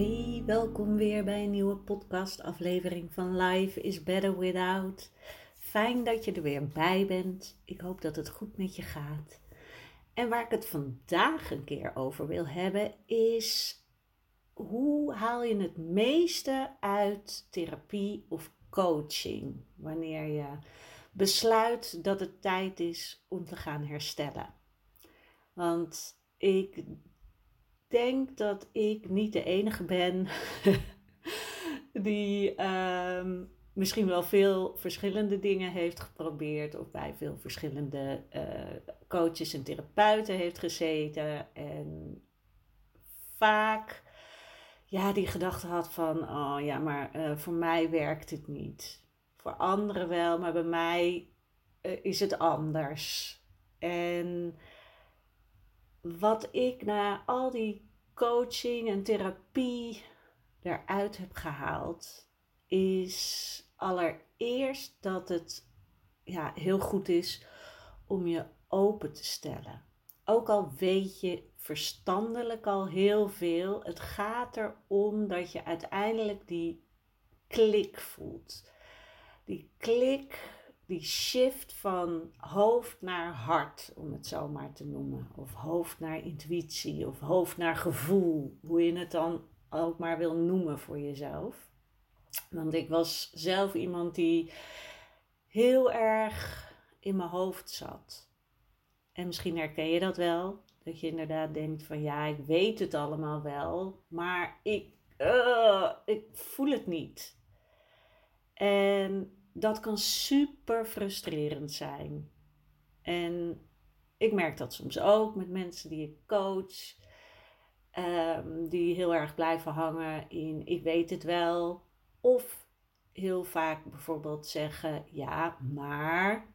Hey welkom weer bij een nieuwe podcastaflevering van Life is Better Without. Fijn dat je er weer bij bent. Ik hoop dat het goed met je gaat. En waar ik het vandaag een keer over wil hebben is hoe haal je het meeste uit therapie of coaching wanneer je besluit dat het tijd is om te gaan herstellen. Want ik denk dat ik niet de enige ben die ehm, misschien wel veel verschillende dingen heeft geprobeerd of bij veel verschillende uh, coaches en therapeuten heeft gezeten en vaak ja, die gedachte had van, oh ja, maar uh, voor mij werkt het niet. Voor anderen wel, maar bij mij uh, is het anders. En wat ik na al die coaching en therapie eruit heb gehaald, is allereerst dat het ja, heel goed is om je open te stellen. Ook al weet je verstandelijk al heel veel, het gaat erom dat je uiteindelijk die klik voelt. Die klik die shift van hoofd naar hart, om het zo maar te noemen. Of hoofd naar intuïtie, of hoofd naar gevoel, hoe je het dan ook maar wil noemen voor jezelf. Want ik was zelf iemand die heel erg in mijn hoofd zat. En misschien herken je dat wel, dat je inderdaad denkt van ja, ik weet het allemaal wel, maar ik, uh, ik voel het niet. En dat kan super frustrerend zijn. En ik merk dat soms ook met mensen die ik coach, um, die heel erg blijven hangen in ik weet het wel. Of heel vaak bijvoorbeeld zeggen ja, maar.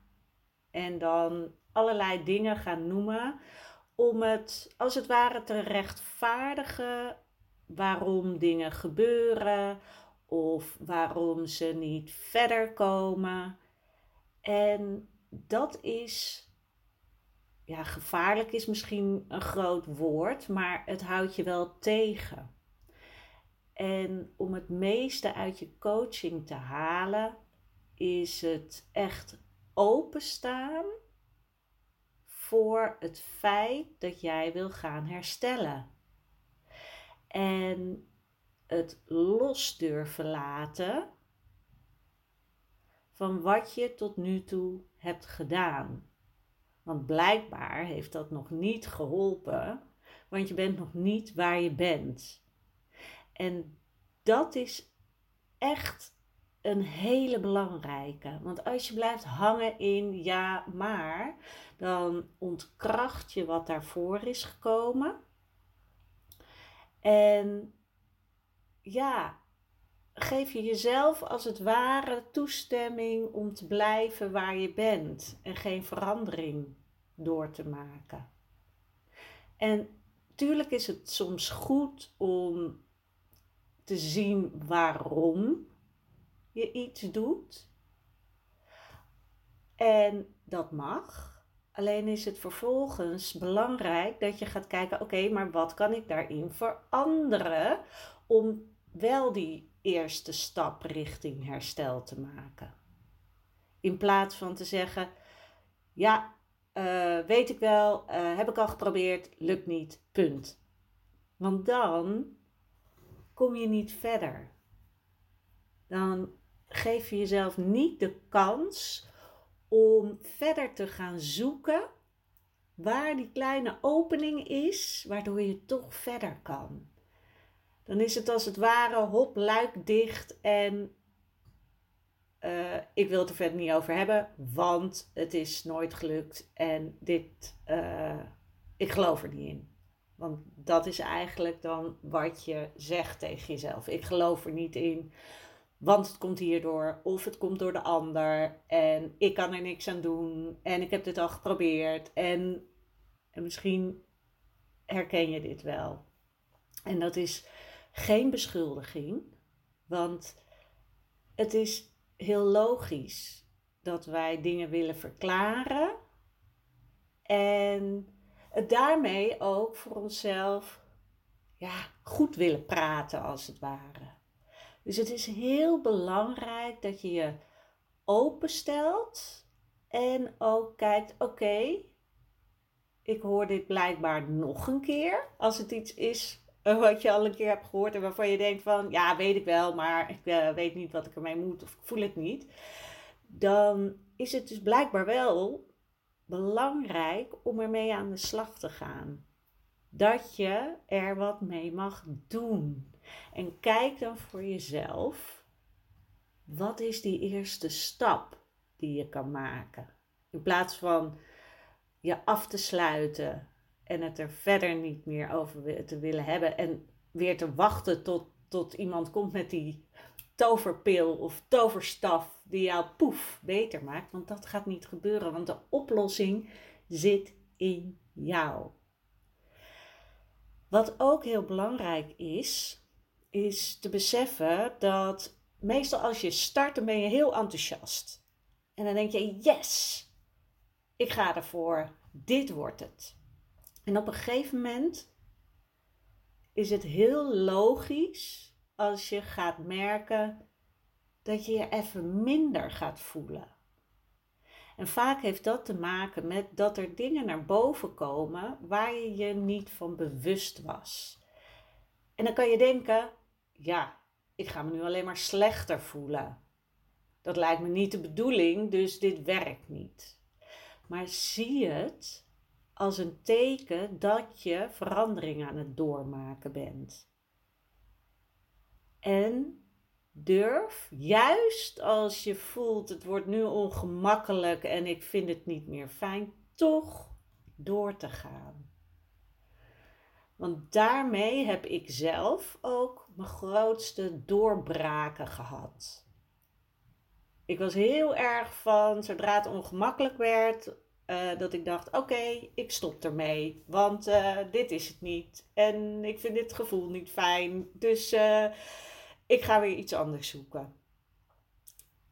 En dan allerlei dingen gaan noemen om het als het ware te rechtvaardigen waarom dingen gebeuren of waarom ze niet verder komen. En dat is, ja, gevaarlijk is misschien een groot woord, maar het houdt je wel tegen. En om het meeste uit je coaching te halen, is het echt openstaan voor het feit dat jij wil gaan herstellen. En het los durven laten van wat je tot nu toe hebt gedaan. Want blijkbaar heeft dat nog niet geholpen, want je bent nog niet waar je bent. En dat is echt een hele belangrijke. Want als je blijft hangen in ja, maar, dan ontkracht je wat daarvoor is gekomen. En ja, geef je jezelf als het ware toestemming om te blijven waar je bent en geen verandering door te maken. En tuurlijk is het soms goed om te zien waarom je iets doet. En dat mag. Alleen is het vervolgens belangrijk dat je gaat kijken: oké, maar wat kan ik daarin veranderen om wel die eerste stap richting herstel te maken. In plaats van te zeggen: Ja, uh, weet ik wel, uh, heb ik al geprobeerd, lukt niet, punt. Want dan kom je niet verder. Dan geef je jezelf niet de kans om verder te gaan zoeken waar die kleine opening is, waardoor je toch verder kan. Dan is het als het ware hop, luik dicht en uh, ik wil het er verder niet over hebben, want het is nooit gelukt en dit, uh, ik geloof er niet in. Want dat is eigenlijk dan wat je zegt tegen jezelf. Ik geloof er niet in, want het komt hierdoor of het komt door de ander en ik kan er niks aan doen en ik heb dit al geprobeerd en, en misschien herken je dit wel. En dat is geen beschuldiging, want het is heel logisch dat wij dingen willen verklaren en het daarmee ook voor onszelf ja, goed willen praten, als het ware. Dus het is heel belangrijk dat je je openstelt en ook kijkt: oké, ik hoor dit blijkbaar nog een keer. Als het iets is wat je al een keer hebt gehoord en waarvan je denkt van ja, weet ik wel, maar ik uh, weet niet wat ik ermee moet of ik voel het niet. Dan is het dus blijkbaar wel belangrijk om ermee aan de slag te gaan. Dat je er wat mee mag doen. En kijk dan voor jezelf, wat is die eerste stap die je kan maken? In plaats van je af te sluiten en het er verder niet meer over te willen hebben en weer te wachten tot, tot iemand komt met die toverpil of toverstaf die jou poef beter maakt. Want dat gaat niet gebeuren, want de oplossing zit in jou. Wat ook heel belangrijk is, is te beseffen dat meestal als je start, dan ben je heel enthousiast. En dan denk je, yes, ik ga ervoor, dit wordt het. En op een gegeven moment is het heel logisch als je gaat merken dat je je even minder gaat voelen. En vaak heeft dat te maken met dat er dingen naar boven komen waar je je niet van bewust was. En dan kan je denken, ja, ik ga me nu alleen maar slechter voelen. Dat lijkt me niet de bedoeling, dus dit werkt niet. Maar zie het als een teken dat je verandering aan het doormaken bent. En durf, juist als je voelt het wordt nu ongemakkelijk en ik vind het niet meer fijn, toch door te gaan. Want daarmee heb ik zelf ook mijn grootste doorbraken gehad. Ik was heel erg van, zodra het ongemakkelijk werd, uh, dat ik dacht: oké, ik stop ermee, want uh, dit is het niet. En ik vind dit gevoel niet fijn. Dus uh, ik ga weer iets anders zoeken.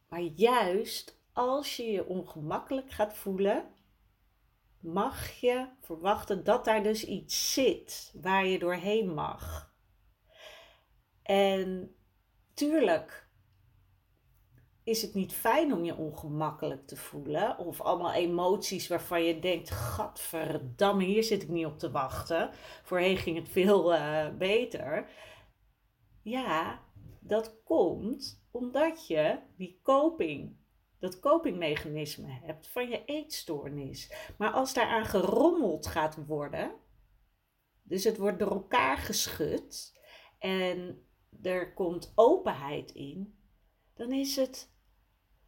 Maar juist als je je ongemakkelijk gaat voelen, mag je verwachten dat daar dus iets zit waar je doorheen mag. En tuurlijk is het niet fijn om je ongemakkelijk te voelen. Of allemaal emoties waarvan je denkt: Gadverdamme, hier zit ik niet op te wachten. Voorheen ging het veel uh, beter. Ja, dat komt omdat je die coping, dat copingmechanisme hebt van je eetstoornis. Maar als daaraan gerommeld gaat worden, dus het wordt door elkaar geschud en er komt openheid in, dan is het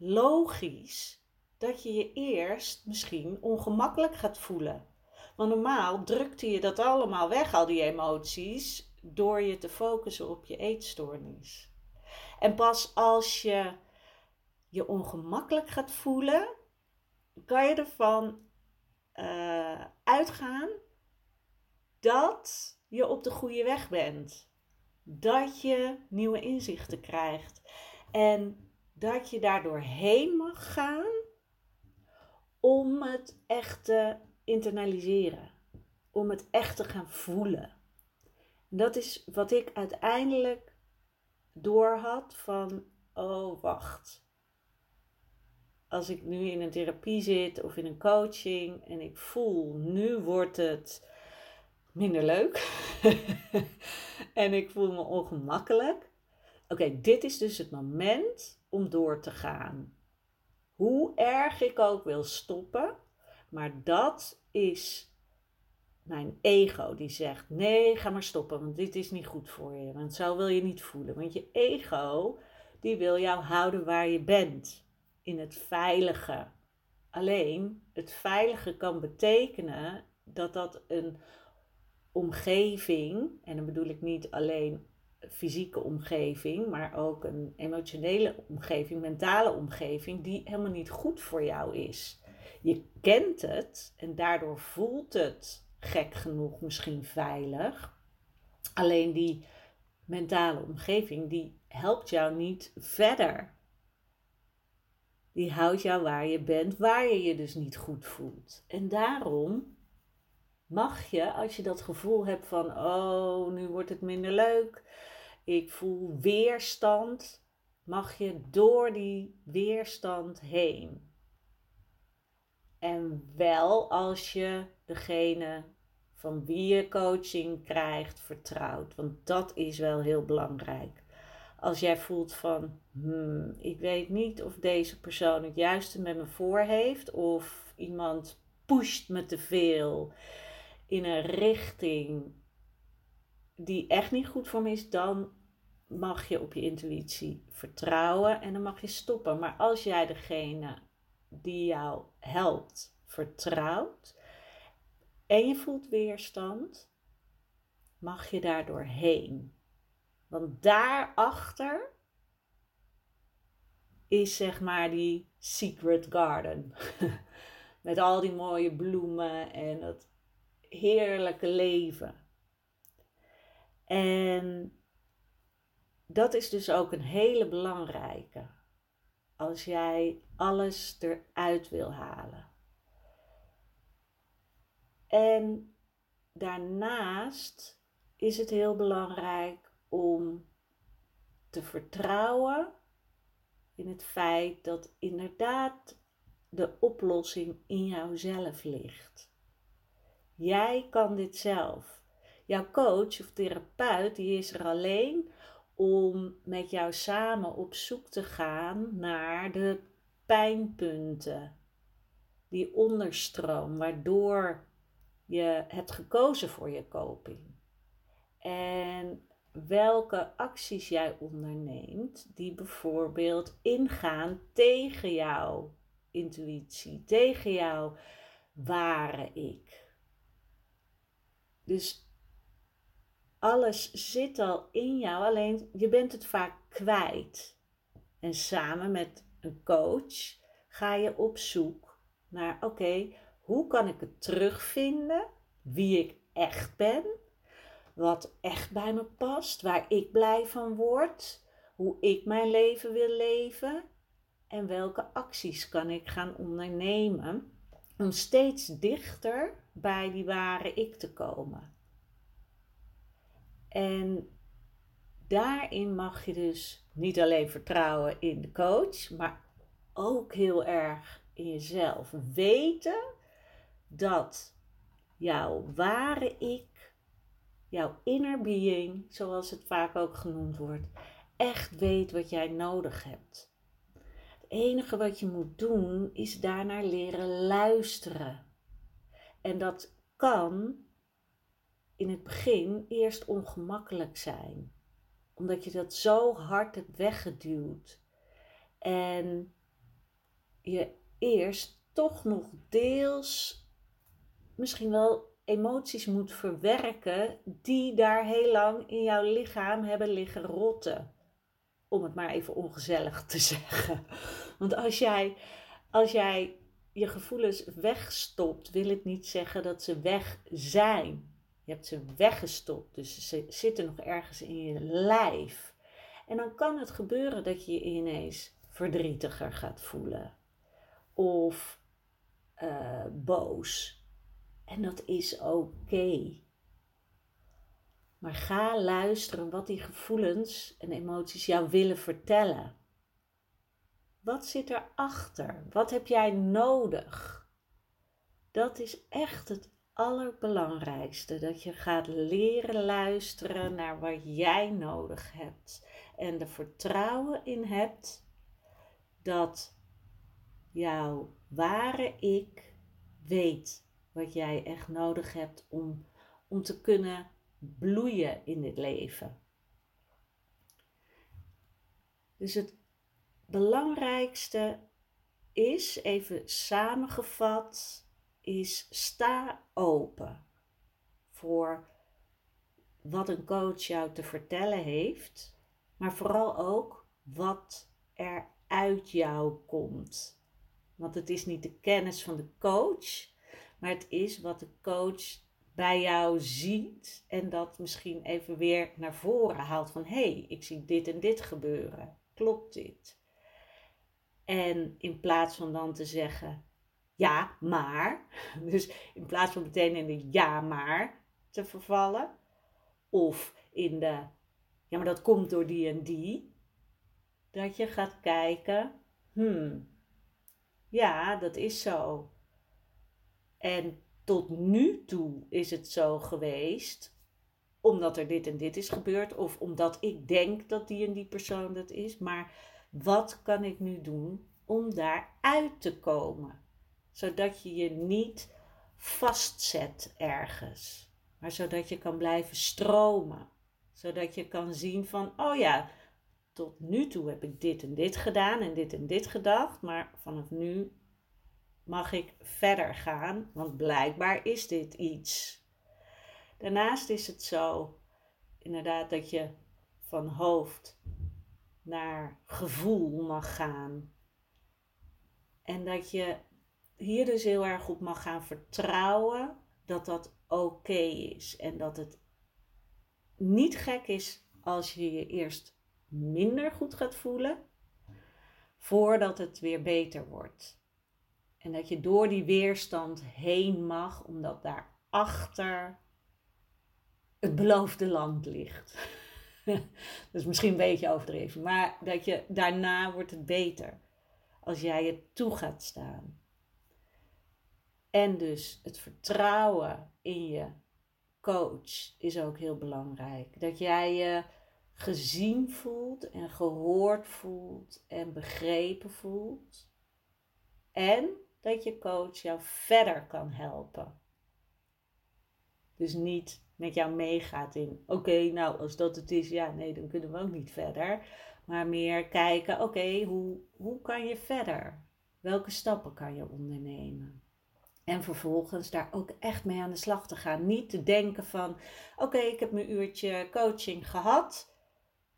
logisch dat je je eerst misschien ongemakkelijk gaat voelen. Want normaal drukte je dat allemaal weg, al die emoties, door je te focussen op je eetstoornis. En pas als je je ongemakkelijk gaat voelen, kan je ervan uh, uitgaan dat je op de goede weg bent. Dat je nieuwe inzichten krijgt. En dat je daardoor heen mag gaan om het echt te internaliseren. Om het echt te gaan voelen. dat is wat ik uiteindelijk doorhad van, oh wacht. Als ik nu in een therapie zit of in een coaching en ik voel, nu wordt het minder leuk. en ik voel me ongemakkelijk. Oké, dit is dus het moment om door te gaan. Hoe erg ik ook wil stoppen, Maar dat is mijn ego die zegt: nee, ga maar stoppen, want dit is niet goed voor je. Want zo wil je niet voelen. Want je ego, die wil jou houden waar je bent, in het veilige. Alleen, het veilige kan betekenen dat dat een omgeving, en dan bedoel ik niet alleen fysieke omgeving, maar ook een emotionele omgeving, mentale omgeving, die helemaal niet goed voor jou is. Je kent het en daardoor voelt het gek genoeg misschien veilig. Alleen die mentale omgeving, die helpt jou niet verder. Die houdt jou waar je bent, waar je je dus niet goed voelt. En daarom mag je, als je dat gevoel hebt van, oh, nu wordt het minder leuk, ik voel weerstand, mag je door die weerstand heen. En wel als je degene van wie je coaching krijgt vertrouwt, want dat is wel heel belangrijk. Als jij voelt van, hmm, ik weet niet of deze persoon het juiste met me voor heeft, of iemand pusht me te veel in een richting die echt niet goed voor me is, dan mag je op je intuïtie vertrouwen en dan mag je stoppen. Maar als jij degene die jou helpt vertrouwt en je voelt weerstand, mag je daar doorheen. Want daarachter is zeg maar die secret garden. Met al die mooie bloemen en dat heerlijke leven. En dat is dus ook een hele belangrijke. Als jij alles eruit wil halen. En daarnaast is het heel belangrijk om te vertrouwen in het feit dat inderdaad de oplossing in jouzelf ligt. Jij kan dit zelf. Jouw coach of therapeut die is er alleen om met jou samen op zoek te gaan naar de pijnpunten, die onderstroom, waardoor je hebt gekozen voor je koping. En welke acties jij onderneemt, die bijvoorbeeld ingaan tegen jouw intuïtie, tegen jouw ware ik. Dus alles zit al in jou, alleen je bent het vaak kwijt. En samen met een coach ga je op zoek naar: oké, hoe kan ik het terugvinden? Wie ik echt ben, wat echt bij me past, waar ik blij van word, hoe ik mijn leven wil leven en welke acties kan ik gaan ondernemen om steeds dichter bij die ware ik te komen. En daarin mag je dus niet alleen vertrouwen in de coach, maar ook heel erg in jezelf. Weten dat jouw ware ik, jouw inner being, zoals het vaak ook genoemd wordt, echt weet wat jij nodig hebt. Het enige wat je moet doen is daarnaar leren luisteren. En dat kan in het begin eerst ongemakkelijk zijn. Omdat je dat zo hard hebt weggeduwd. En je eerst toch nog deels misschien wel emoties moet verwerken die daar heel lang in jouw lichaam hebben liggen rotten. Om het maar even ongezellig te zeggen. Want als jij, als jij je gevoelens wegstopt, wil het niet zeggen dat ze weg zijn. Je hebt ze weggestopt, dus ze zitten nog ergens in je lijf. En dan kan het gebeuren dat je je ineens verdrietiger gaat voelen. Of uh, boos. En dat is oké. Maar ga luisteren wat die gevoelens en emoties jou willen vertellen. Wat zit erachter? Wat heb jij nodig? Dat is echt het allerbelangrijkste. Dat je gaat leren luisteren naar wat jij nodig hebt. En er vertrouwen in hebt dat jouw ware ik weet wat jij echt nodig hebt om, om te kunnen bloeien in dit leven. Dus het belangrijkste is, even samengevat, is sta open voor wat een coach jou te vertellen heeft, maar vooral ook wat er uit jou komt. Want het is niet de kennis van de coach, maar het is wat de coach bij jou ziet en dat misschien even weer naar voren haalt van hé, hey, ik zie dit en dit gebeuren. Klopt dit? En in plaats van dan te zeggen ja, maar, dus in plaats van meteen in de ja, maar te vervallen, of in de ja, maar dat komt door die en die, dat je gaat kijken, hmm, ja, dat is zo. En tot nu toe is het zo geweest, omdat er dit en dit is gebeurd, of omdat ik denk dat die en die persoon dat is. Maar wat kan ik nu doen om daaruit te komen? Zodat je je niet vastzet ergens, maar zodat je kan blijven stromen. Zodat je kan zien van, oh ja, tot nu toe heb ik dit en dit gedaan en dit en dit gedacht, maar vanaf nu mag ik verder gaan, want blijkbaar is dit iets. Daarnaast is het zo, inderdaad, dat je van hoofd naar gevoel mag gaan. En dat je hier dus heel erg op mag gaan vertrouwen dat dat oké is. En dat het niet gek is als je je eerst minder goed gaat voelen, voordat het weer beter wordt. En dat je door die weerstand heen mag, omdat daarachter het beloofde land ligt. dat is misschien een beetje overdreven, maar dat je daarna wordt het beter als jij het toe gaat staan. En dus het vertrouwen in je coach is ook heel belangrijk. Dat jij je gezien voelt en gehoord voelt en begrepen voelt. En dat je coach jou verder kan helpen. Dus niet met jou meegaat in, oké, nou als dat het is, ja, nee, dan kunnen we ook niet verder. Maar meer kijken, oké, hoe, hoe kan je verder? Welke stappen kan je ondernemen? En vervolgens daar ook echt mee aan de slag te gaan. Niet te denken van, oké, ik heb mijn uurtje coaching gehad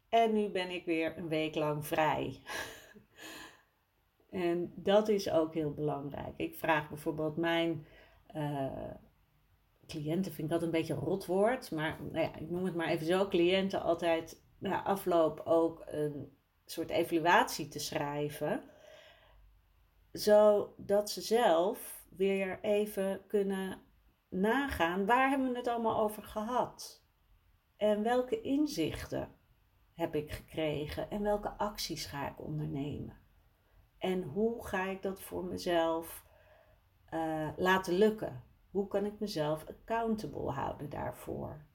en nu ben ik weer een week lang vrij. En dat is ook heel belangrijk. Ik vraag bijvoorbeeld mijn uh, cliënten, vind ik dat een beetje een rotwoord, maar nou ja, ik noem het maar even zo, cliënten altijd na afloop ook een soort evaluatie te schrijven, zodat ze zelf weer even kunnen nagaan waar hebben we het allemaal over gehad en welke inzichten heb ik gekregen en welke acties ga ik ondernemen. En hoe ga ik dat voor mezelf uh, laten lukken? Hoe kan ik mezelf accountable houden daarvoor?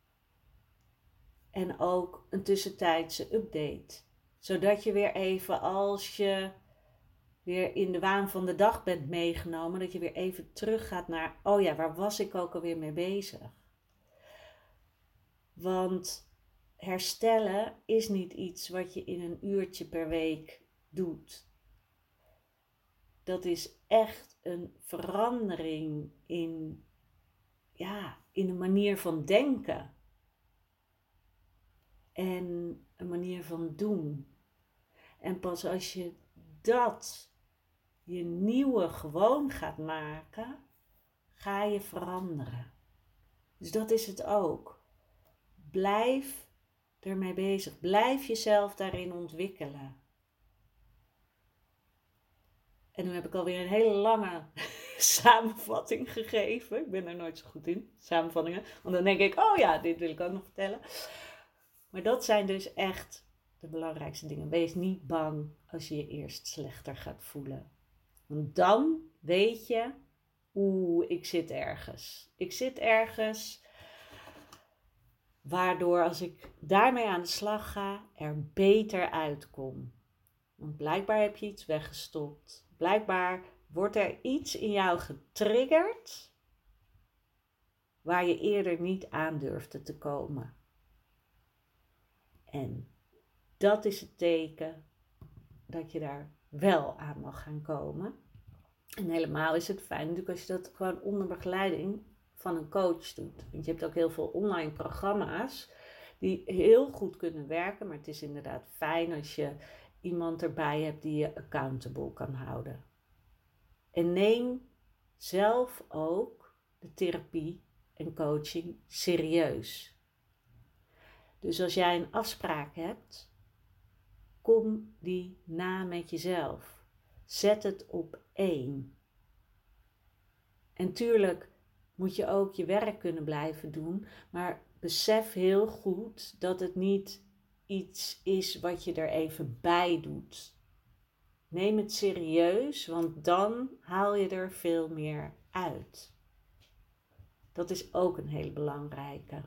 En ook een tussentijdse update. Zodat je weer even als je weer in de waan van de dag bent meegenomen, dat je weer even teruggaat naar, oh ja, waar was ik ook alweer mee bezig? Want herstellen is niet iets wat je in een uurtje per week doet dat is echt een verandering in, ja, in een manier van denken. En een manier van doen. En pas als je dat je nieuwe gewoon gaat maken, ga je veranderen. Dus dat is het ook. Blijf ermee bezig. Blijf jezelf daarin ontwikkelen. En nu heb ik alweer een hele lange samenvatting gegeven. Ik ben er nooit zo goed in, samenvattingen. Want dan denk ik, oh ja, dit wil ik ook nog vertellen. Maar dat zijn dus echt de belangrijkste dingen. Wees niet bang als je je eerst slechter gaat voelen. Want dan weet je, oeh, ik zit ergens. Ik zit ergens. Waardoor als ik daarmee aan de slag ga, er beter uitkom. Want blijkbaar heb je iets weggestopt. Blijkbaar wordt er iets in jou getriggerd waar je eerder niet aan durfde te komen. En dat is het teken dat je daar wel aan mag gaan komen. En helemaal is het fijn natuurlijk als je dat gewoon onder begeleiding van een coach doet. Want je hebt ook heel veel online programma's die heel goed kunnen werken. Maar het is inderdaad fijn als je iemand erbij hebt die je accountable kan houden. En neem zelf ook de therapie en coaching serieus. Dus als jij een afspraak hebt, kom die na met jezelf. Zet het op één. En tuurlijk moet je ook je werk kunnen blijven doen, maar besef heel goed dat het niet iets is wat je er even bij doet. Neem het serieus, want dan haal je er veel meer uit. Dat is ook een hele belangrijke.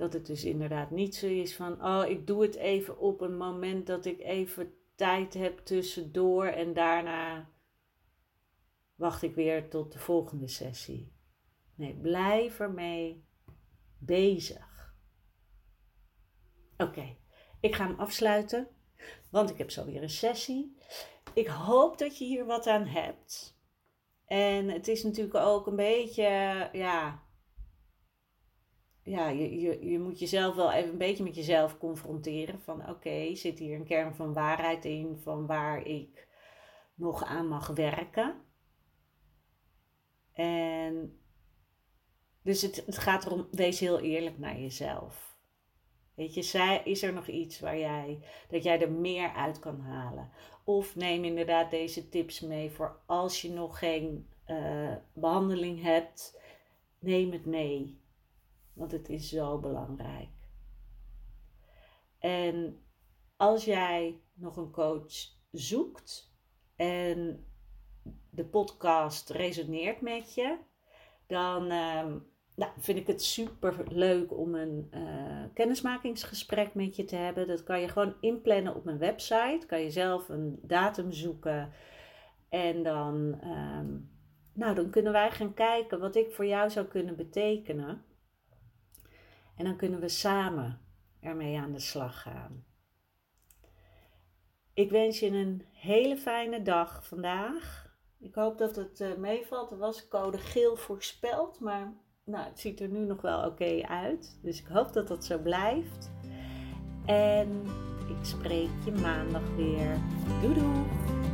Dat het dus inderdaad niet zo is van, oh, ik doe het even op een moment dat ik even tijd heb tussendoor en daarna wacht ik weer tot de volgende sessie. Nee, blijf ermee bezig. Oké, ik ga hem afsluiten, want ik heb zo weer een sessie. Ik hoop dat je hier wat aan hebt. En het is natuurlijk ook een beetje, ja, ja je, je, je moet jezelf wel even een beetje met jezelf confronteren. Van oké, zit hier een kern van waarheid in, van waar ik nog aan mag werken. En dus het, het gaat erom, wees heel eerlijk naar jezelf. Weet je, is er nog iets waar jij, dat jij er meer uit kan halen? Of neem inderdaad deze tips mee voor als je nog geen uh, behandeling hebt. Neem het mee, want het is zo belangrijk. En als jij nog een coach zoekt en de podcast resoneert met je, dan ehm, nou, vind ik het super leuk om een uh, kennismakingsgesprek met je te hebben. Dat kan je gewoon inplannen op mijn website. Kan je zelf een datum zoeken. En dan, ehm, nou, dan kunnen wij gaan kijken wat ik voor jou zou kunnen betekenen. En dan kunnen we samen ermee aan de slag gaan. Ik wens je een hele fijne dag vandaag. Ik hoop dat het uh, meevalt. Er was code geel voorspeld, maar nou, het ziet er nu nog wel oké uit. Dus ik hoop dat dat zo blijft. En ik spreek je maandag weer. Doei!